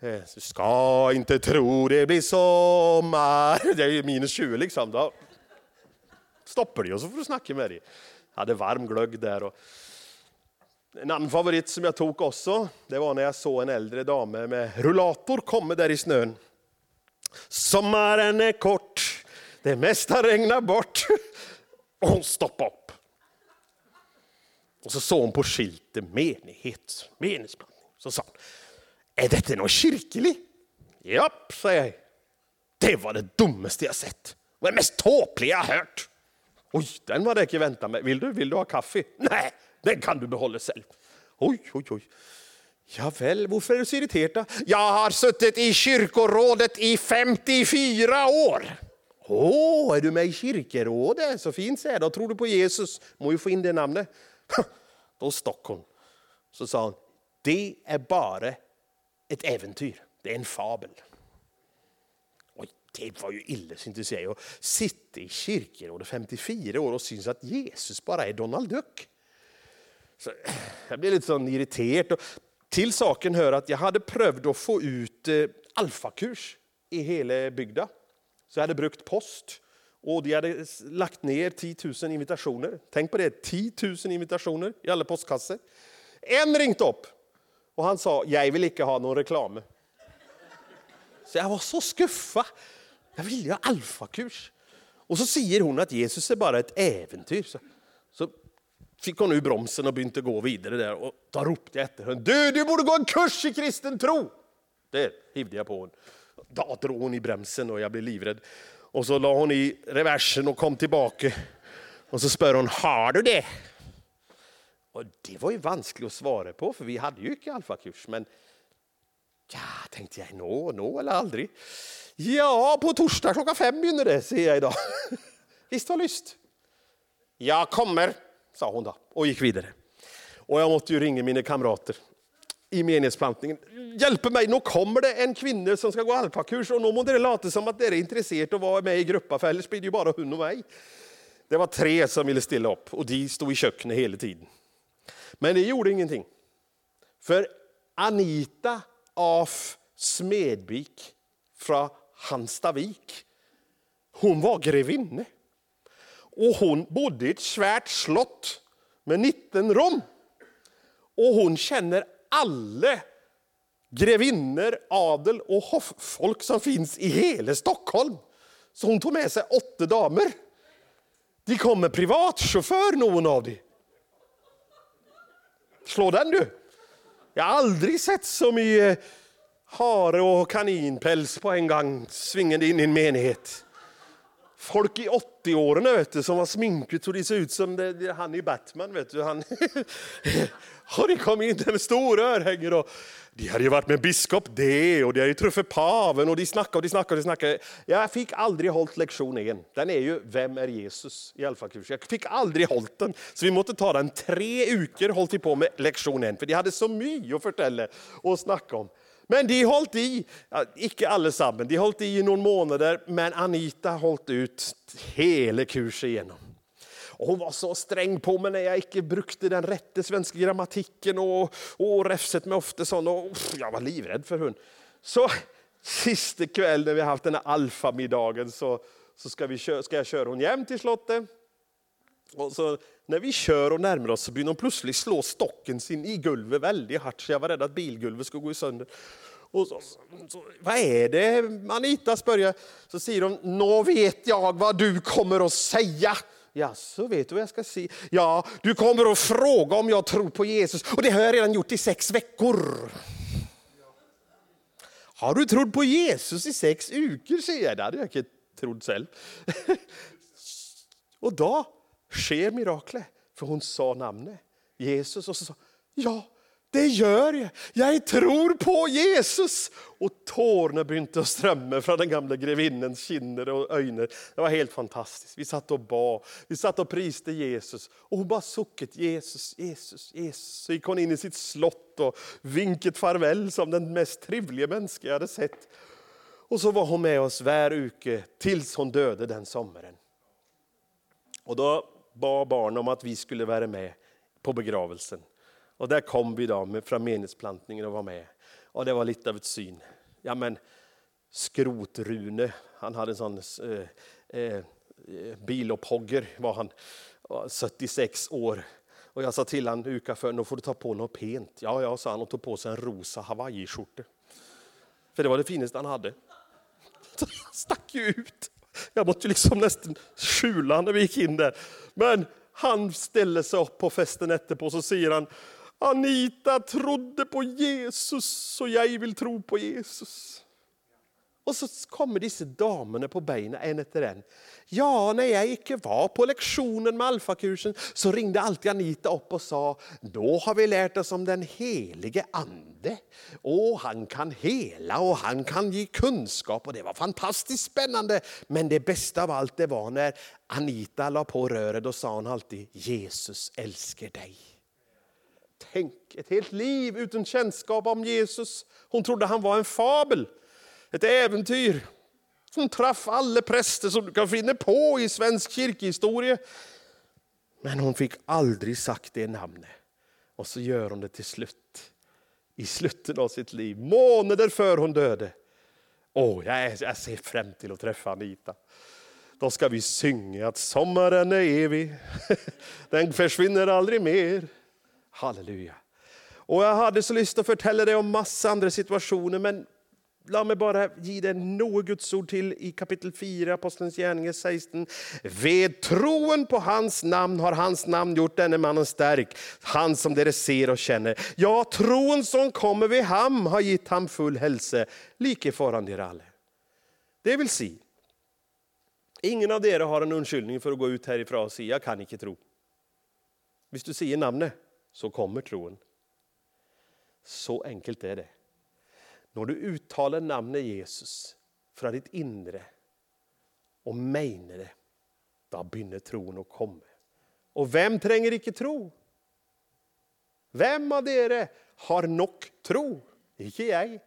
Eh, du ska inte tro det blir sommar. <laughs> Det är ju minus 20 liksom. Då stoppar de och så får du snacka med dig. Jag hade varm glögg där. Och en annan favorit som jag tog också, det var när jag såg en äldre dame med rullator komma där i snön. Sommaren är kort, det mesta regnar bort. <laughs> Och hon stoppade upp. Och så såg hon på skylten menighet, meningsblandning. Så sa hon, är detta någon kyrklig? Japp, sa jag. Det var det dummaste jag sett. Det var det mest tåpliga jag hört. Oj, den var det inte väntat mig. Vill du, vill du ha kaffe? Nej, den kan du behålla själv. Oj, oj, oj. Javäl, varför är du så irriterad? Jag har suttit i kyrkorådet i 54 år. Åh, oh, är du med i kyrkorådet? Så fint, säger Då tror du på Jesus. Må ju få in det namnet. Då Stockholm, hon. Så sa hon, det är bara ett äventyr. Det är en fabel. Oj, det var ju illasinnigt att säga. Att sitta i kyrkorådet 54 år och syns att Jesus bara är Donald Duck. Så <clears throat> jag blev lite sån irriterad. Till saken hör att jag hade prövat att få ut eh, alfakurs i hela bygden. Så jag hade brukt post. Och de hade lagt ner 10 000 invitationer. Tänk på det, 10 000 invitationer i alla postkassor. En ringt upp och han sa, jag vill inte ha någon reklam. Så jag var så skuffa. Jag ville ha alfakurs. Och så säger hon att Jesus är bara ett äventyr. Så fick hon ur bromsen och började gå vidare där. Och då ropade jag efter henne, du, du borde gå en kurs i kristen tro. Det hivde jag på henne. Då drog hon i bromsen och jag blev livrädd. Och så la hon i reversen och kom tillbaka. Och så spör hon, har du det? Och det var ju vanskligt att svara på, för vi hade ju inte alfakurs. Men ja, tänkte jag, nå, no, nå no, eller aldrig. Ja, på torsdag klockan fem börjar det, säger jag idag. <laughs> Visst var lyst? Jag kommer, sa hon då och gick vidare. Och jag måste ju ringa mina kamrater i meningsplantningen. Hjälp mig, nu kommer det en kvinna som ska gå alpakurs och nu måste det låta som att det är intresserat att vara med i gruppen, för annars blir det ju bara hon och mig. Det var tre som ville ställa upp och de stod i köket hela tiden. Men det gjorde ingenting. För Anita af Smedvik från Hanstavik, hon var grevinne. Och hon bodde i ett svärt slott med 19 rum. Och hon känner alla grevinnor, adel och hofffolk som finns i hela Stockholm. Så hon tog med sig åtta damer. De kom med privatchaufför, någon av dem. Slå den du! Jag har aldrig sett så mycket hare och kaninpäls på en gång svingande in i en menighet. Folk i 80-åren som var sminkat så det ser ut som det, det, han i Batman. Vet du. Han <laughs> och det kom in med stora örhängen. Och de hade ju varit med biskop det och de hade ju truffat paven och de snackade och de snackade och de snackade. Jag fick aldrig hållt lektion igen. Den är ju Vem är Jesus? i alfakurs. Jag fick aldrig hållt den. Så vi måste ta den tre uker hållt på med lektion en. För de hade så mycket att förtälla och snacka om. Men de hållit i, ja, icke allesammans, de hållit i i några månader, men Anita hållit ut hela kursen igenom. Och hon var så sträng på mig när jag inte brukte den rätta svenska grammatiken och, och räfset mig ofta sån. Och, jag var livrädd för hon. Så sista kväll när vi haft den här alfamiddagen så, så ska, vi, ska jag köra hon hem till slottet. Och så när vi kör och närmar oss så börjar hon plötsligt slå stocken sin i gulvet väldigt hårt så jag var rädd att bilgulvet skulle gå sönder. Och så, så, vad är det Anita spör Så säger de, nå vet jag vad du kommer att säga. Ja, så vet du vad jag ska säga? Ja, du kommer att fråga om jag tror på Jesus och det har jag redan gjort i sex veckor. Har du trott på Jesus i sex veckor? säger jag. Det hade jag inte trott själv. <laughs> och då sker miraklet. För hon sa namnet Jesus och så sa ja, det gör jag. Jag tror på Jesus. Och tårna började strömma från den gamla grevinnens kinder och ögon. Det var helt fantastiskt. Vi satt och bad, vi satt och priste Jesus. Och hon bara suckade Jesus, Jesus, Jesus. Så gick hon in i sitt slott och vinket farväl som den mest trevliga människa jag hade sett. Och så var hon med oss varje uke tills hon döde den sommaren. Och då bad barnen om att vi skulle vara med på begravelsen. Och där kom vi då med, från meningsplantningen och var med. Och det var lite av ett syn. Ja, men Skrotrune, han hade en sån eh, eh, eh bilopphogger, var han, 76 år. Och jag sa till honom uka för, nu får du ta på något pent. Ja, ja, sa han och tog på sig en rosa hawaiiskjorta. För det var det finaste han hade. <laughs> Stack ju ut. Jag måste liksom nästan skjula när vi gick in där. Men han ställer sig upp på festen efterpå och så säger han Anita trodde på Jesus så jag vill tro på Jesus. Och så kommer dessa damerna på benen en efter en. Ja, när jag inte var på lektionen med alfakursen så ringde alltid Anita upp och sa, då har vi lärt oss om den helige ande. Och han kan hela och han kan ge kunskap och det var fantastiskt spännande. Men det bästa av allt det var när Anita la på röret, då sa hon alltid, Jesus älskar dig. Tänk, ett helt liv utan kännskap om Jesus. Hon trodde han var en fabel, ett äventyr. Hon träffade alla präster som du kan finna på i svensk kyrkohistoria. Men hon fick aldrig sagt det namnet. Och så gör hon det till slut. I slutet av sitt liv, månader före hon döde. Åh, jag, jag ser fram till att träffa Anita. Då ska vi synga att sommaren är evig. <laughs> Den försvinner aldrig mer. Halleluja. Och jag hade så lust att förtälla dig om massa andra situationer, men låt mig bara ge dig några Guds ord till i kapitel 4, Apostlens gärningar 16. Ved troen på hans namn har hans namn gjort denne mannen stark, han som dere ser och känner. Ja, troen som kommer vid ham har gett ham full hälsa, like föran er alla. Det vill säga, ingen av er har en undskyldning för att gå ut härifrån och säga, jag kan inte tro. Om du säger namnet, så kommer troen. Så enkelt är det. När du uttalar namnet Jesus från ditt inre och menar det, då börjar troen att komma. Och vem tränger icke tro? Vem av er har nog tro? Icke jag.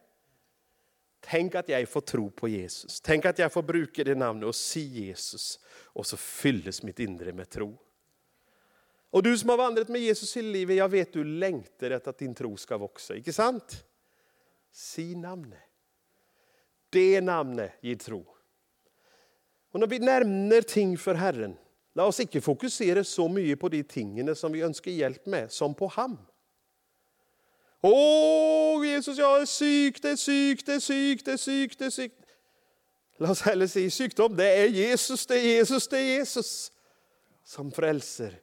Tänk att jag får tro på Jesus. Tänk att jag får bruka det namnet och se Jesus. Och så fylles mitt inre med tro. Och du som har vandrat med Jesus i livet, jag vet du längtar efter att din tro ska växa. Inte sant? Si namnet. Det namnet ger tro. Och när vi nämner ting för Herren, låt oss inte fokusera så mycket på de tingene som vi önskar hjälp med, som på ham. Åh, Jesus, jag är syk, det är syk, det är syk, det är syk, det är syk. Låt oss hellre säga sjukdom, det är Jesus, det är Jesus, det är Jesus som frälser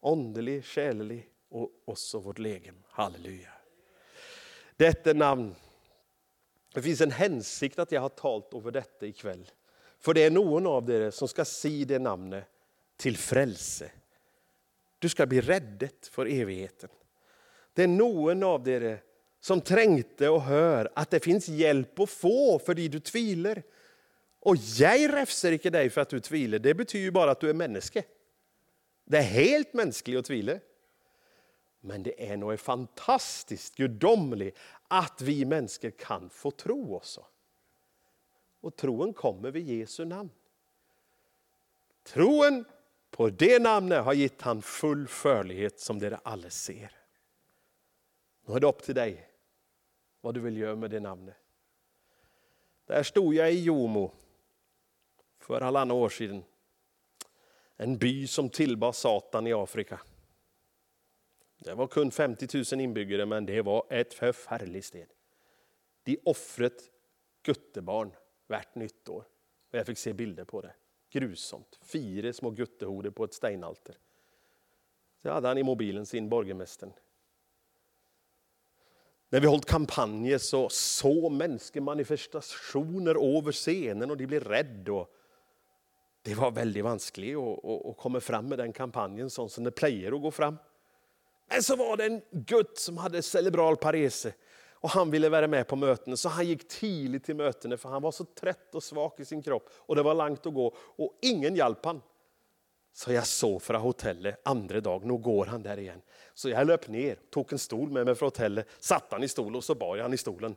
Åndelig, själelig och också vårt legem. Halleluja. Detta namn, det finns en hänsikt att jag har talat över detta ikväll. För det är någon av er som ska se det namnet till frälse. Du ska bli räddet för evigheten. Det är någon av er som trängte och hör att det finns hjälp att få för de du tvivlar. Och jag räfser inte dig för att du tvivlar, det betyder bara att du är människa. Det är helt mänskligt att tvivla. Men det är något fantastiskt gudomligt att vi människor kan få tro också. Och troen kommer vid Jesu namn. Troen på det namnet har gett han full förlighet som det alla ser. Nu är det upp till dig vad du vill göra med det namnet. Där stod jag i Jomo för alla år sedan en by som tillbad Satan i Afrika. Det var kun 50 000 inbyggare, men det var ett förfärligt sted. De offret guttebarn värt nyttår. Och jag fick se bilder på det. Grusomt. Fyra små guttehoder på ett steinalter. Det hade han i mobilen sin, borgermästaren. När vi hållit kampanjer så såg människor manifestationer över scenen och de blev rädda det var väldigt vanskligt att, att, att komma fram med den kampanjen sånt som det plejer att gå fram. Men så var det en gutt som hade cerebral parese och han ville vara med på mötena så han gick tidigt till mötena för han var så trött och svag i sin kropp och det var långt att gå och ingen hjälp han. Så jag såg från hotellet andra dag, nu går han där igen. Så jag löp ner, tog en stol med mig från hotellet, satte han i stolen och så bar jag han i stolen.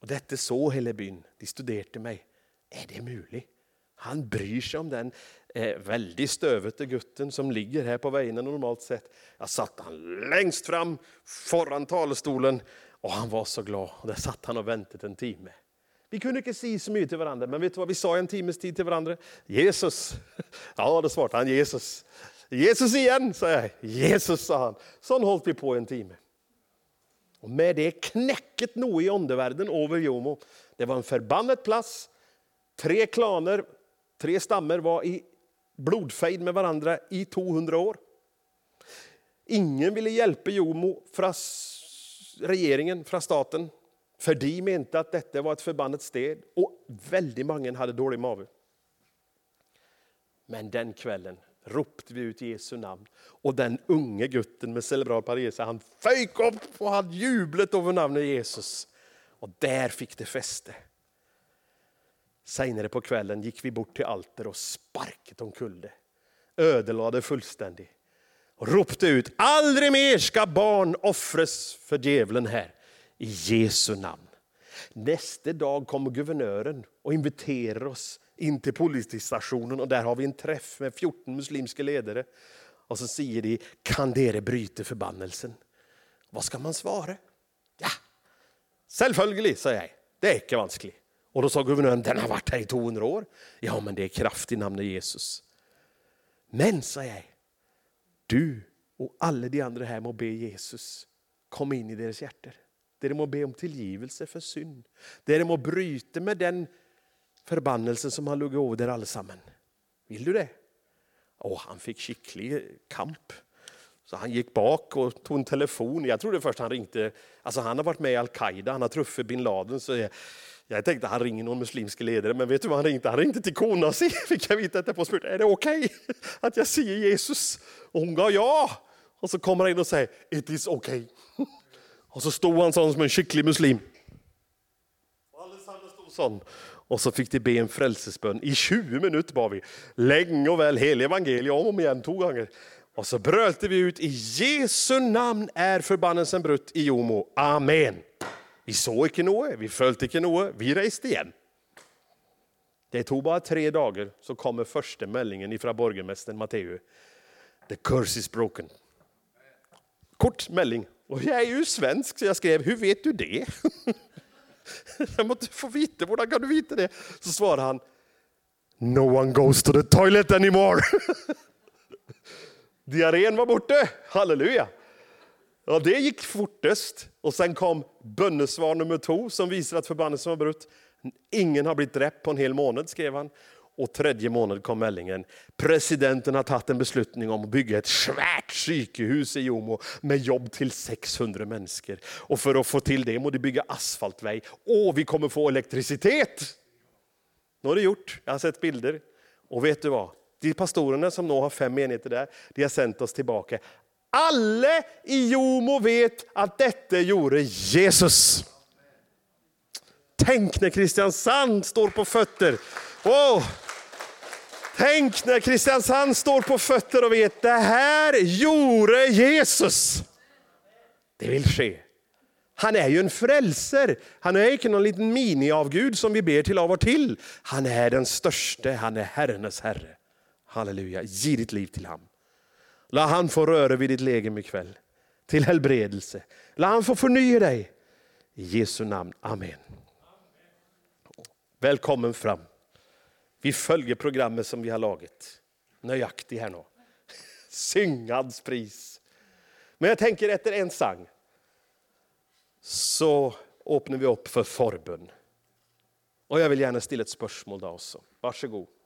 Och detta såg hela byn, De studerte mig. Är det möjligt? Han bryr sig om den eh, väldigt stövete gutten som ligger här på vägen normalt sett. Jag satt han längst fram föran talerstolen och han var så glad. Och där satt han och väntade en timme. Vi kunde inte säga så mycket till varandra, men vet du vad vi sa en timmes tid till varandra? Jesus. <laughs> Ja, då svarade han Jesus. Jesus igen, sa jag. Jesus, sa han. Så höll vi på en timme. Och med det knäcket nog i undervärlden över Jomo. Det var en förbannad plats. Tre klaner, tre stammar var i blodfejd med varandra i 200 år. Ingen ville hjälpa Jomo från regeringen, från staten, för de menade att detta var ett förbannat sted och väldigt många hade dålig mage. Men den kvällen ropte vi ut Jesu namn och den unge gutten med cerebral parese, han föjk upp och hade jublet över namnet Jesus. Och där fick det fäste. Senare på kvällen gick vi bort till alter och sparkade omkull det. Ödelade fullständigt. Och ropte ut, aldrig mer ska barn offras för djävulen här. I Jesu namn. Nästa dag kommer guvernören och inviterar oss in till polisstationen och där har vi en träff med 14 muslimska ledare. Och så säger de, kan dere bryta förbannelsen? Vad ska man svara? Ja, självföljligt, säger jag. Det är inte vanskligt. Och då sa guvernören, den har varit här i 200 år. Ja, men det är kraft i namnet Jesus. Men, sa jag, du och alla de andra här må be Jesus komma in i deras hjärtan. Dere må be om tillgivelse för synd. Dere må bryta med den förbannelse som har legat över er allesammen. Vill du det? Och han fick skicklig kamp. Så han gick bak och tog en telefon. Jag trodde först han ringde, alltså han har varit med i Al-Qaida, han har truffat bin Laden. Så jag, jag tänkte han ringer någon muslimsk ledare, men vet du vad han ringde? Han ringde till konan fick jag veta på spurt. är det okej okay <laughs> att jag säger Jesus? Och hon gav ja. Och så kommer han in och säger, it is okay. <laughs> Och så stod han sån som en skicklig muslim. Och allesammans stod sån. Och så fick de be en frälsesbön. I 20 minuter bad vi. Länge och väl, hela evangeliet om och om igen, två gånger. Och så brölte vi ut, i Jesu namn är förbannelsen brutt i Jomo. Amen. Vi såg inte något, vi följde inte något, vi reste igen. Det tog bara tre dagar så kommer första meldingen ifrån borgmästaren Matteo. The curse is broken. Kort melding. Och jag är ju svensk så jag skrev, hur vet du det? <laughs> jag måste få veta, hur kan du veta det? Så svarade han, No one goes to the toilet anymore. <laughs> Diarrén var borta, halleluja. Ja, det gick fortast. Och sen kom bönesvar nummer två som visar att förbannelsen var brutt. Ingen har blivit dräpt på en hel månad, skrev han. Och tredje månad kom meldingen. Presidenten har tagit en beslutning om att bygga ett svärt psykehus i Jomo med jobb till 600 människor. Och för att få till det måste de bygga asfaltväg. Och vi kommer få elektricitet! Nu har det gjort. Jag har sett bilder. Och vet du vad? De pastorerna som nu har fem enheter där, de har sänt oss tillbaka. Alla i Jomo vet att detta gjorde Jesus. Tänk när Kristiansand står på fötter. Wow. Tänk när Kristiansand står på fötter och vet det här gjorde Jesus. Det vill ske. Han är ju en frälser. Han är inte någon liten miniavgud som vi ber till av och till. Han är den största, han är Herrenes Herre. Halleluja, ge ditt liv till honom. Låt han få röra vid ditt legem ikväll. Till helbredelse. Låt han få förnya dig. I Jesu namn, Amen. Välkommen fram. Vi följer programmet som vi har lagat. Nöjaktig här nu. Syngads pris. Men jag tänker efter en sang så öppnar vi upp för förbön. Och jag vill gärna ställa ett spörsmål då också. Varsågod.